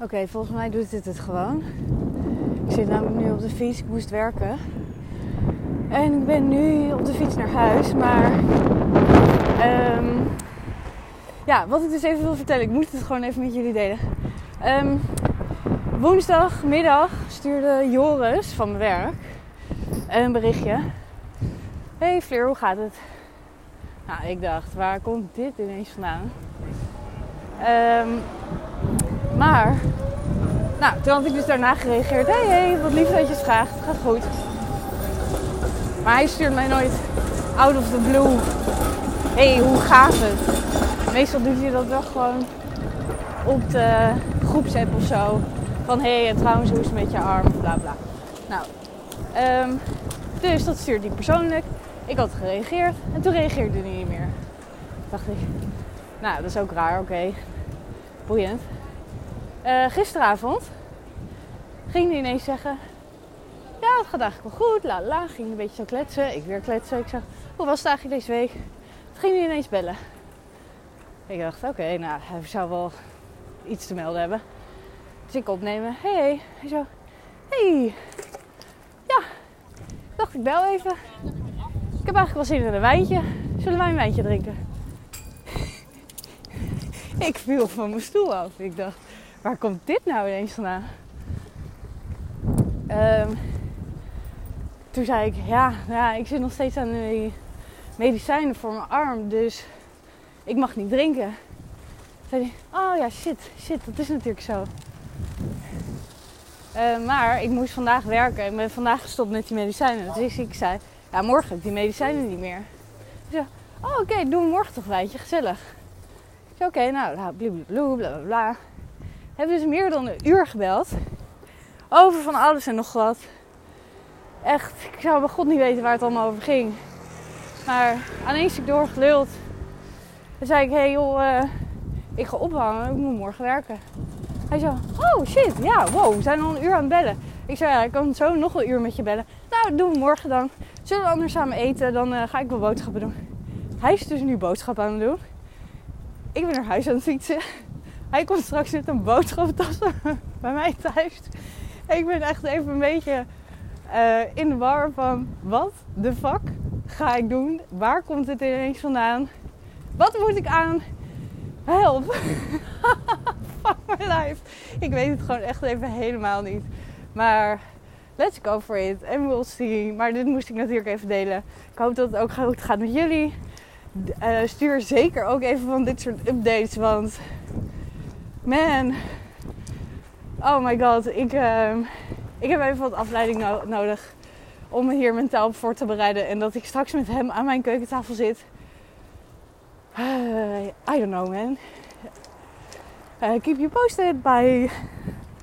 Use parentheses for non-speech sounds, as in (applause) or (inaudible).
Oké, volgens mij doet dit het gewoon. Ik zit namelijk nu op de fiets. Ik moest werken. En ik ben nu op de fiets naar huis. Maar ehm, ja, wat ik dus even wil vertellen. Ik moet het gewoon even met jullie delen. Um, woensdagmiddag stuurde Joris van mijn werk een berichtje. Hey Fleur, hoe gaat het? Nou, ik dacht, waar komt dit ineens vandaan? Um, maar, nou, toen had ik dus daarna gereageerd. Hey, hey, wat lief dat je het vraagt. Gaat goed. Maar hij stuurt mij nooit out of the blue. hey, hoe gaat het? Meestal doet hij dat wel gewoon op de groepsapp of zo. Van hé, hey, en trouwens, hoe is het met je arm? Bla bla. Nou, um, dus dat stuurde hij persoonlijk. Ik had gereageerd en toen reageerde hij niet meer. Dacht ik, nou, dat is ook raar, oké. Okay. Boeiend. Uh, gisteravond ging hij ineens zeggen: Ja, het gaat eigenlijk wel goed. La la. Ging een beetje zo kletsen. Ik weer kletsen. Ik zeg: Hoe was het eigenlijk deze week? Toen ging hij ineens bellen. Ik dacht: Oké, nou, hij zou wel iets te melden hebben. Dus ik opnemen. Hey, hey. Hij zo: Hey. Ja, dacht ik bel even. Ik heb eigenlijk wel zin in een wijntje. Zullen wij een wijntje drinken? (laughs) ik viel van mijn stoel af. Ik dacht, waar komt dit nou ineens vandaan? Um, toen zei ik, ja, ja, ik zit nog steeds aan de medicijnen voor mijn arm, dus ik mag niet drinken. Toen zei hij, oh ja, shit, shit, dat is natuurlijk zo. Uh, maar ik moest vandaag werken en ben vandaag gestopt met die medicijnen. Dus ik zei, ja, morgen heb ik die medicijnen niet meer. Ik zei, oh oké, doen we morgen toch wijntje, gezellig. Ik zei, oké, nou, blablabla, bla bla bla. Hebben dus meer dan een uur gebeld. Over van alles en nog wat. Echt, ik zou bij god niet weten waar het allemaal over ging. Maar aan één stuk doorgeluld. Toen zei ik, hé hey, joh, uh, ik ga ophangen, ik moet morgen werken. Hij zei, oh shit, ja, wow, we zijn al een uur aan het bellen. Ik zei, ja, ik kan zo nog een uur met je bellen. Nou, dat doen we morgen dan. Zullen we anders samen eten? Dan uh, ga ik wel boodschappen doen. Hij is dus nu boodschappen aan het doen. Ik ben naar huis aan het fietsen. Hij komt straks met een boodschappentas (laughs) bij mij thuis. Ik ben echt even een beetje uh, in de war van wat de fuck ga ik doen? Waar komt het ineens vandaan? Wat moet ik aan? Help! Fuck my life. Ik weet het gewoon echt even helemaal niet. Maar let's go for it. En we'll see. Maar dit moest ik natuurlijk even delen. Ik hoop dat het ook goed gaat met jullie. Uh, stuur zeker ook even van dit soort updates. Want man, oh my god, ik, uh, ik heb even wat afleiding no nodig om me hier mentaal voor te bereiden. En dat ik straks met hem aan mijn keukentafel zit. Uh, I don't know man. Uh, keep you posted. Bye.